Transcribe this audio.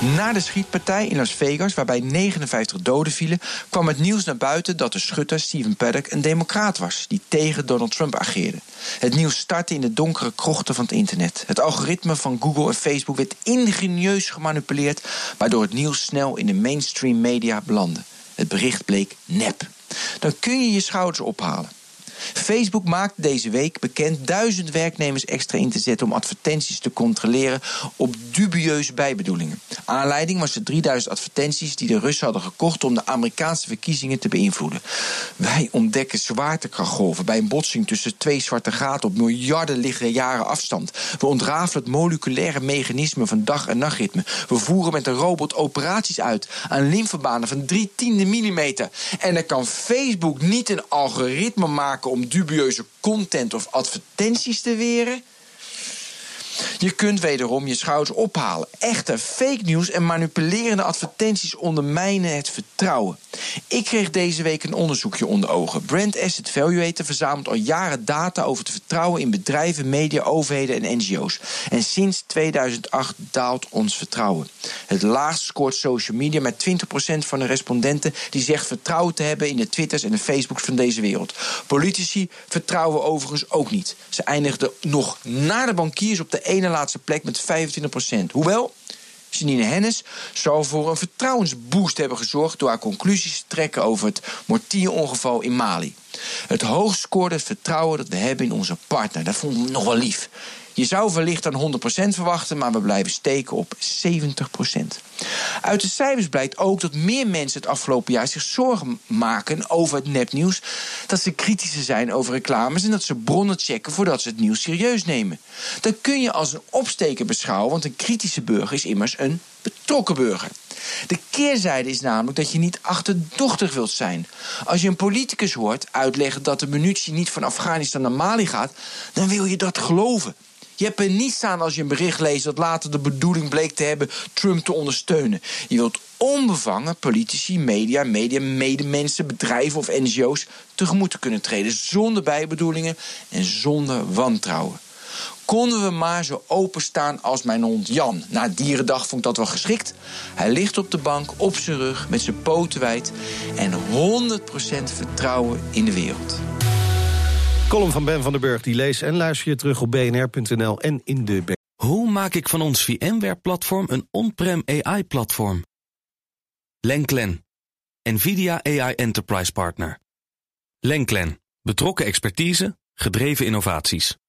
Na de schietpartij in Las Vegas, waarbij 59 doden vielen, kwam het nieuws naar buiten dat de schutter Stephen Paddock een democraat was die tegen Donald Trump ageerde. Het nieuws startte in de donkere krochten van het internet. Het algoritme van Google en Facebook werd ingenieus gemanipuleerd, waardoor het nieuws snel in de mainstream media belandde. Het bericht bleek nep. Dan kun je je schouders ophalen. Facebook maakte deze week bekend duizend werknemers extra in te zetten om advertenties te controleren op dubieuze bijbedoelingen. Aanleiding was de 3000 advertenties die de Russen hadden gekocht om de Amerikaanse verkiezingen te beïnvloeden. Wij ontdekken zwaartekrachtgolven bij een botsing tussen twee zwarte gaten op miljarden lichte jaren afstand. We ontrafelen het moleculaire mechanisme van dag- en nachtritme. We voeren met een robot operaties uit aan lymfebanen van drie tiende millimeter. En dan kan Facebook niet een algoritme maken om dubieuze content of advertenties te weren? Je kunt wederom je schouders ophalen. Echte fake news en manipulerende advertenties ondermijnen het vertrouwen. Ik kreeg deze week een onderzoekje onder ogen. Brand Asset Valuator verzamelt al jaren data over het vertrouwen in bedrijven, media, overheden en NGO's. En sinds 2008 daalt ons vertrouwen. Het laagst scoort social media met 20% van de respondenten die zegt vertrouwen te hebben in de Twitters en de Facebooks van deze wereld. Politici vertrouwen overigens ook niet. Ze eindigden nog na de bankiers op de ene laatste plek met 25%. Hoewel, Janine Hennis zou voor een vertrouwensboost hebben gezorgd door haar conclusies te trekken over het mortierongeval in Mali. Het hoogst het vertrouwen dat we hebben in onze partner. Dat vond ik nog wel lief. Je zou wellicht dan 100% verwachten, maar we blijven steken op 70%. Uit de cijfers blijkt ook dat meer mensen het afgelopen jaar zich zorgen maken over het nepnieuws. Dat ze kritischer zijn over reclames en dat ze bronnen checken voordat ze het nieuws serieus nemen. Dat kun je als een opsteker beschouwen, want een kritische burger is immers een betrokken burger. De keerzijde is namelijk dat je niet achterdochtig wilt zijn. Als je een politicus hoort uitleggen dat de munitie niet van Afghanistan naar Mali gaat, dan wil je dat geloven. Je hebt er niet staan als je een bericht leest dat later de bedoeling bleek te hebben Trump te ondersteunen. Je wilt onbevangen politici, media, media, medemensen, bedrijven of NGO's tegemoet te kunnen treden zonder bijbedoelingen en zonder wantrouwen. Konden we maar zo openstaan als mijn hond Jan. Na dierendag vond ik dat wel geschikt. Hij ligt op de bank, op zijn rug, met zijn poten wijd en 100% vertrouwen in de wereld. Column van Ben van den Burg, die lees en luister je terug op bnr.nl en in de... Hoe maak ik van ons VMware-platform een on-prem AI-platform? Lenklen, NVIDIA AI Enterprise Partner. Lenklen, betrokken expertise, gedreven innovaties.